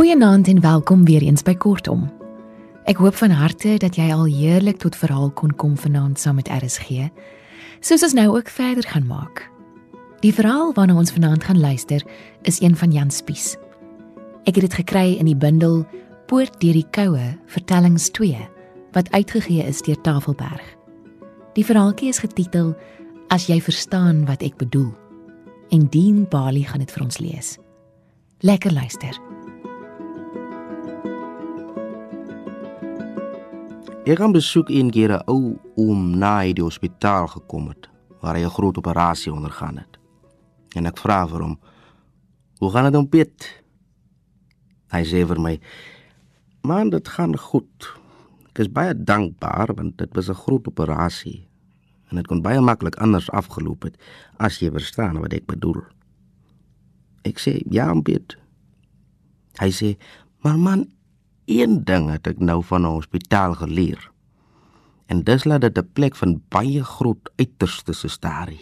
Goeienaand en welkom weer eens by Kortom. Ek hoop van harte dat jy al heerlik tot verhaal kon kom vanaand saam met RSG. Soos ons nou ook verder gaan maak. Die verhaal waarna ons vanaand gaan luister is een van Jan Spies. Ek het dit gekry in die bundel Poort deur die koue, vertellings 2 wat uitgegee is deur Tafelberg. Die verhaaltjie is getitel As jy verstaan wat ek bedoel. En Dean Bali gaan dit vir ons lees. Lekker luister. Ek gaan besoek een keer 'n ou oom na hy die hospitaal gekom het waar hy 'n groot operasie ondergaan het. En ek vra vir hom: "Hoe gaan dit om Piet?" Hy sê vir my: "Man, dit gaan goed. Ek is baie dankbaar want dit was 'n groot operasie en dit kon baie maklik anders afgeloop het as jy verstaan wat ek bedoel." Ek sê: "Ja, Piet." Hy sê: "Maar man, een ding het ek nou van 'n hospitaal geleer. En dis laat dit 'n plek van baie groot uiterstes is daar.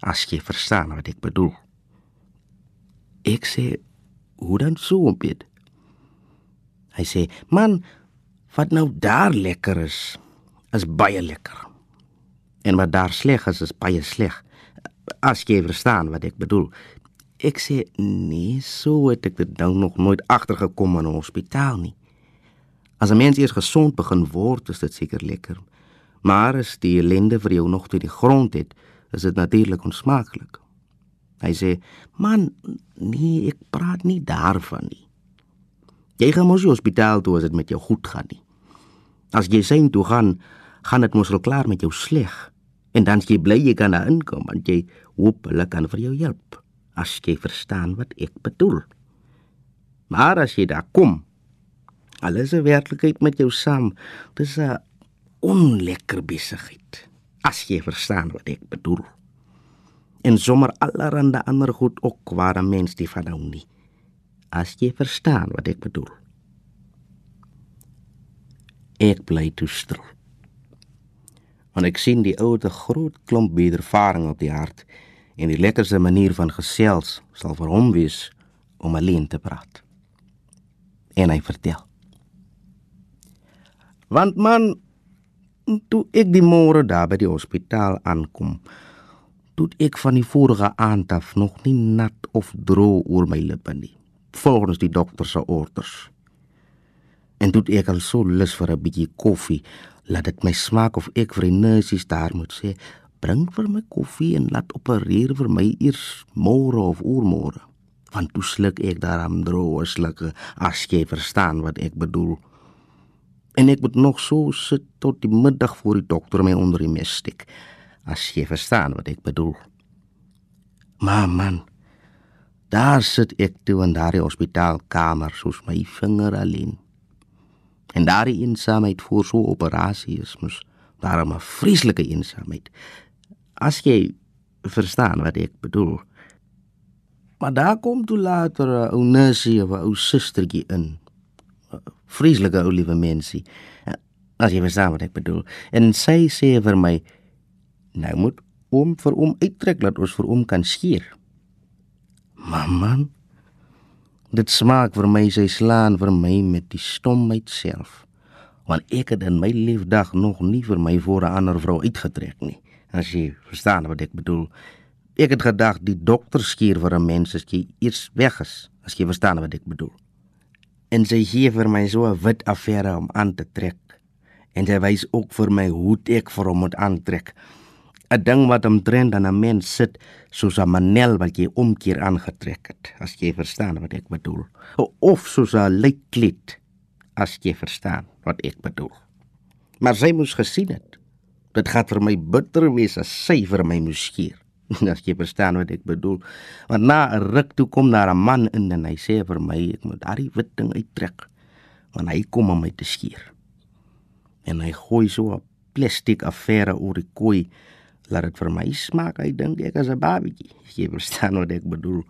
As jy verstaan wat ek bedoel. Ek sê, hoe dan so, Piet? Hy sê, man, wat nou daar lekker is, is baie lekker. En wat daar sleg is, is baie sleg. As jy verstaan wat ek bedoel. Ek sê, nee, so het ek dit nou nog nooit agtergekom in 'n hospitaal nie. As 'n mens eers gesond begin word, is dit seker lekker. Maar as die ellende vir jou nog tot die grond het, is dit natuurlik onsmaaklik. Hy sê: "Man, nee, ek praat nie daarvan nie. Jy gaan mos hospitaal toe as dit met jou goed gaan nie. As jy sien toe gaan, gaan dit mos al klaar met jou sleg. En dan jy bly jy kan daar inkom want jy hoop hulle kan vir jou help. As jy verstaan wat ek bedoel. Maar as jy daar kom, Alles is werklikheid met jou saam. Dis 'n onlekker besigheid. As jy verstaan wat ek bedoel. En sommer allerhande ander goed ook waar 'n mens die van hou nie. As jy verstaan wat ek bedoel. Ek bly toe stil. Want ek sien die ouete groot klomp bedervaring op die hart en die lekkerste manier van gesels sal vir hom wees om alleen te praat. En hy vertel Want man, toe ek die môre daar by die hospitaal aankom, toe ek van die vorige aand af nog nie nat of droog oor my lippe nie, volgens die dokter se orders. En toe ek al so lus vir 'n bietjie koffie, laat dit my smaak of ek vir nurses daar moet sê, bring vir my koffie en laat opereer vir my eers môre of oormôre. Want toe sluk ek daar aan droog slukke as jy verstaan wat ek bedoel en ek moet nog so sit tot die middag voor die dokter my onder die mes steek. As jy verstaan wat ek bedoel. Maar man, daar sit ek toe in daardie hospitaalkamer soos my vinger alleen. En daardie eensaamheid voor so 'n operasie is mos daarom 'n vreeslike eensaamheid. As jy verstaan wat ek bedoel. Maar daar kom toe later 'n ou nursie of 'n ou sustertjie in vreeslike ou liewe mensie. As jy verstaan wat ek bedoel. En sy sê vir my nou moet oom vir oom uittrek dat ons vir oom kan skeer. Mamma Dit smaak vir my sy slaan vir my met die stomheid self. Want ek het in my liefdag nog nie vir my voor 'n ander vrou uitgetrek nie. As jy verstaan wat ek bedoel. Ek het gedag die dokter skeer vir 'n mens as jy eers weg is. As jy verstaan wat ek bedoel en sy gee vir my so 'n wit affære om aan te trek. En sy wys ook vir my hoe ek vir hom moet aantrek. 'n Ding wat omtrent aan 'n mens sit soos 'n manel wat jy omkeer aangetrek het, as jy verstaan wat ek bedoel. Of soos 'n lykkleed, as jy verstaan wat ek bedoel. Maar sy moes gesien het. Dit gaan vir my bitter wees as sy vir my moes skeer. As jy verstaan wat ek bedoel. Want na 'n ruk toe kom daar 'n man in en hy sê vir my ek moet daai wit ding uittrek. Want hy kom om my te skeer. En hy gooi so 'n plastiek affære oor die kooi. Laat dit vir my smaak. Hy dink ek is 'n babietjie. Jy verstaan wat ek bedoel.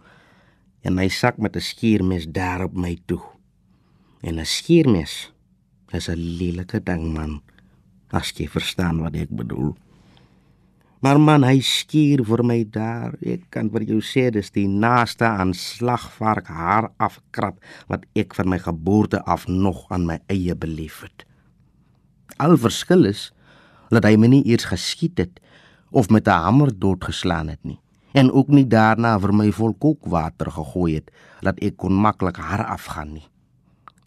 En hy sak met 'n skiermes daar op my toe. En 'n skiermes is 'n lelike ding man. As jy verstaan wat ek bedoel. Maar man, hy skuur vir my daar. Ek kan vir jou sê dis die naaste aan slagvark haar afkrap wat ek van my geboorte af nog aan my eie beleef het. Al verskil is dat hy my nie eers geskiet het of met 'n hamer doodgeslaan het nie en ook nie daarna vir my vol kookwater gegooi het dat ek kon maklik haar afgaan nie.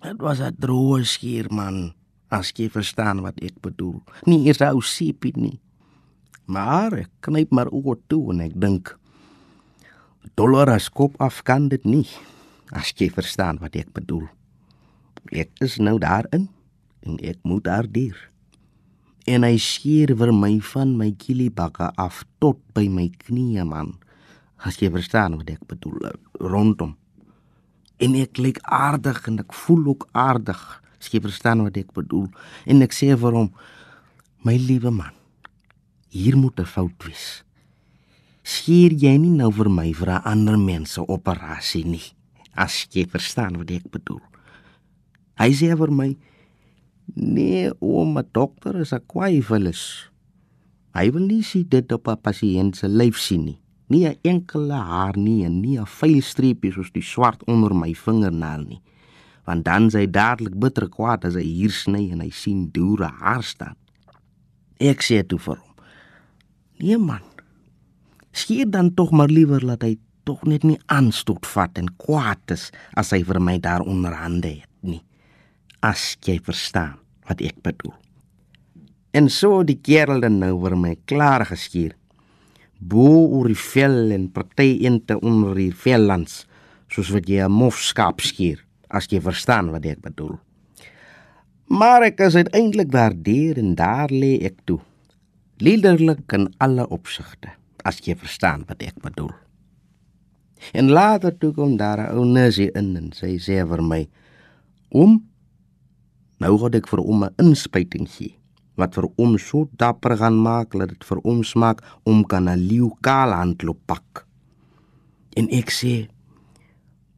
Dit was 'n droë skuur man, as jy verstaan wat ek bedoel. Nie eers 'n ou sepie nie. Maar ek knyp maar oor toe en ek dink dollar as kop af kan dit nie. As jy verstaan wat ek bedoel. Ek is nou daarin en ek moet daar dier. En hy skeer vir my van my kielibakke af tot by my knieë man. As jy verstaan wat ek bedoel rondom. En ek lyk aardig en ek voel ook aardig. As jy verstaan wat ek bedoel. En ek sê vir hom my liewe man hier moet 'n fout wees. Skeer jy nie nou vir my vir 'n ander mens se operasie nie, as jy verstaan wat ek bedoel. Hy sê vir my: "Nee, ouma dokter is 'n kwyfelis. Hy wil nie sien dit op 'n pasiënt se lyf sien nie. Nie 'n enkele haar nie en nie 'n vuil streepie soos die swart onder my vingernaal nie." Want dan sy dadelik bitter kwaad as hy hier sny en hy sien dure haar staan. Ek sê toe vir hom: Nee man. Skeer dan tog maar liewer laat hy tog net nie aanstoot vat en kwaad is as hy vir my daar onderhande het nie. As jy verstaan wat ek bedoel. En so die kerel dan nou vir my klaar geskuur. Bo oor die vel en party inte onder die vellands soos wat jy 'n mof skaap skuur as jy verstaan wat ek bedoel. Maar ek is uiteindelik daar deur en daar lê ek toe liderlik in alle opsigte as jy verstaan wat ek bedoel. En later toe kom daar 'n ou nursie in en sy sê vir my: "Om nou gaan ek vir om 'n inspuiting gee wat vir om so dapper gaan maak dat dit vir ons maak om kan 'n leeu kaal handloop pak." En ek sê: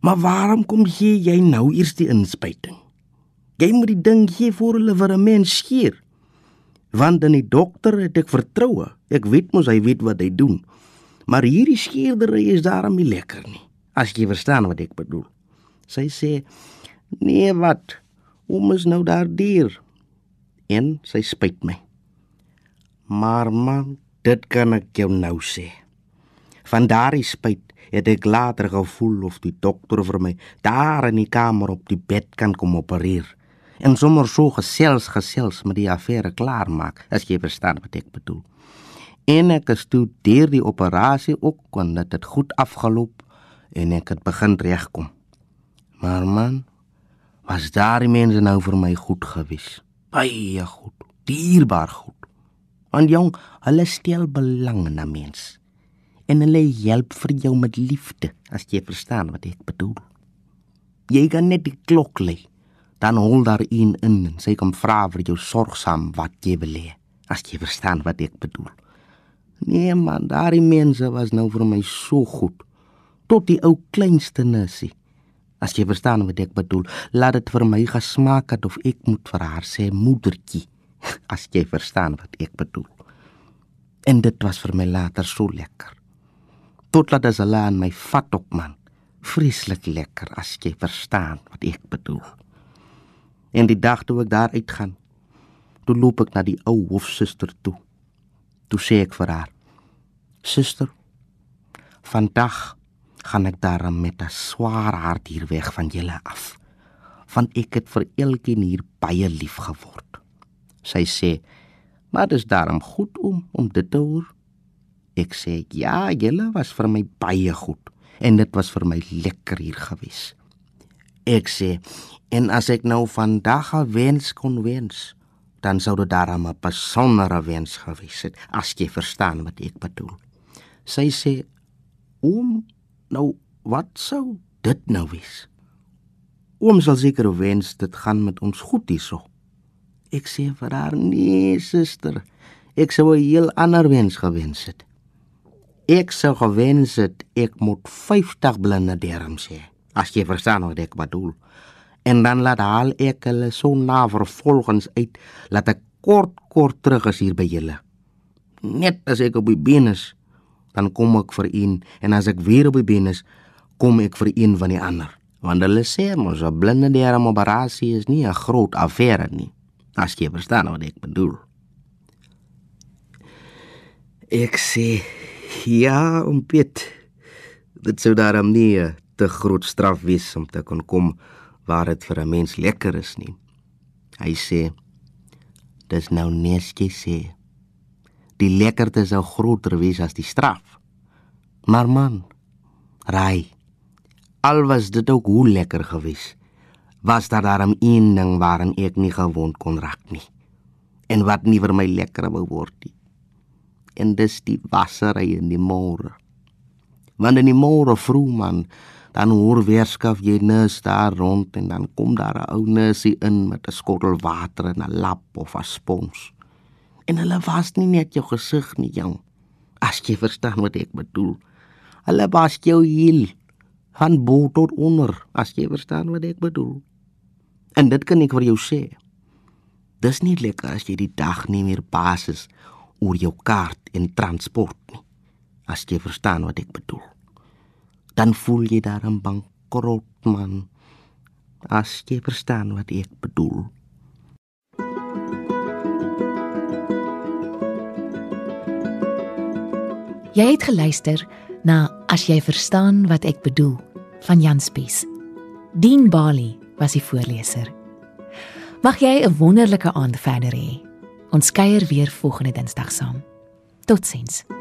"Maar waarom kom gee jy nou eers die inspuiting? Jy moet die ding gee voor hulle vir 'n mens skeer." Want in die dokter het ek vertroue. Ek weet mos hy weet wat hy doen. Maar hierdie skeerdery is daarom nie lekker nie. As jy verstaan wat ek bedoel. Sy sê: "Nee, wat? Hoe is nou daar dier?" En sy spyt my. Maar man, dit kan ek jou nou sê. Van daardie spyt het ek later gevoel of die dokter vir my daar in die kamer op die bed kan kom opereer en sommer so gesels gesels met die affære klaar maak as jy verstaan wat ek bedoel. En ek het toe deur die operasie ook kon dit het goed afgeloop en ek het begin regkom. Maar man, was daar mense nou vir my goed gewees? Baie goed, dierbaar goed. Want jong, hulle stel belang in 'n mens. En hulle help vir jou met liefde, as jy verstaan wat ek bedoel. Jy kan net die klok lê dan hol daar een in en sy kom vra vir jou sorgsaam wat jy wil hê as jy verstaan wat ek bedoel. Nee man daai mense was nou vir my so goed. Tot die ou kleinste nissie as jy verstaan wat ek bedoel laat dit vir my gesmaak het of ek moet vir haar sê moedertjie as jy verstaan wat ek bedoel. En dit was vir my later so lekker. Tot laat as hulle aan my vat op man. Vreeslik lekker as jy verstaan wat ek bedoel En die dag toe ek daar uitgaan, toe loop ek na die ou hofsuster toe. Toe sê ek vir haar: "Suster, vandag gaan ek daar met 'n swaar hart hier weg van julle af, want ek het vir elkeen hier baie lief geword." Sy sê: "Maar dit is daarom goed om om dit te hoor." Ek sê: "Ja, julle was vir my baie goed en dit was vir my lekker hier gewees." Ek sê: En as ek nou vandag 'n wens kon wens, dan sou dit daarom 'n besondere wens gewees het, as jy verstaan wat ek bedoel. Sy sê: "Oom, nou wat sou dit nou wees?" Oom sal seker wens dit gaan met ons goed hierso. Ek sê vir haar: "Nee, suster, ek sou 'n heel ander wens gewens het. Ek sou gewens het ek moet 50 blinde derms hê, as jy verstaan wat ek bedoel." en dan laat haal ek hulle so na vervolgens uit laat ek kort kort terug as hier by julle. Net as ek op die been is, dan kom ek vir een en as ek weer op die been is, kom ek vir een van die ander. Want hulle sê mos 'n blinde derm operasie is nie 'n groot affære nie. As jy verstaan wat ek bedoel. Ek sê ja, om Piet. Dit sou daarom nie 'n te groot straf wees om te kon kom waar dit vir 'n mens lekker is nie. Hy sê dis nou neske sê. Die lekkerte sou groter wees as die straf. Maar man, raai. Al was dit ook hoe lekker gewees. Was daar daarom een ding waarin ek nie gewond kon raak nie. En wat nie vir my lekker wou word nie. En dis die wassery in die môre. Want in die môre vroeg man, dan hoor weerskaf jy nes daar rond en dan kom daar 'n ou nesie in met 'n skottel water en 'n lap of 'n spons. En hulle was nie net jou gesig nie, jong. As jy verstaan wat ek bedoel. Hulle was jou heel van bo tot onder, as jy verstaan wat ek bedoel. En dit kan ek vir jou sê. Dis nie lekker as jy die dag nie meer basis oor jou kaart en transport nie. As jy verstaan wat ek bedoel dan voel jy daar 'n bankrot man. As jy verstaan wat ek bedoel. Jy het geluister na As jy verstaan wat ek bedoel van Jan Spies. Dean Bali was die voorleser. Mag jy 'n wonderlike aand verder hê. Ons kuier weer volgende Dinsdag saam. Totsiens.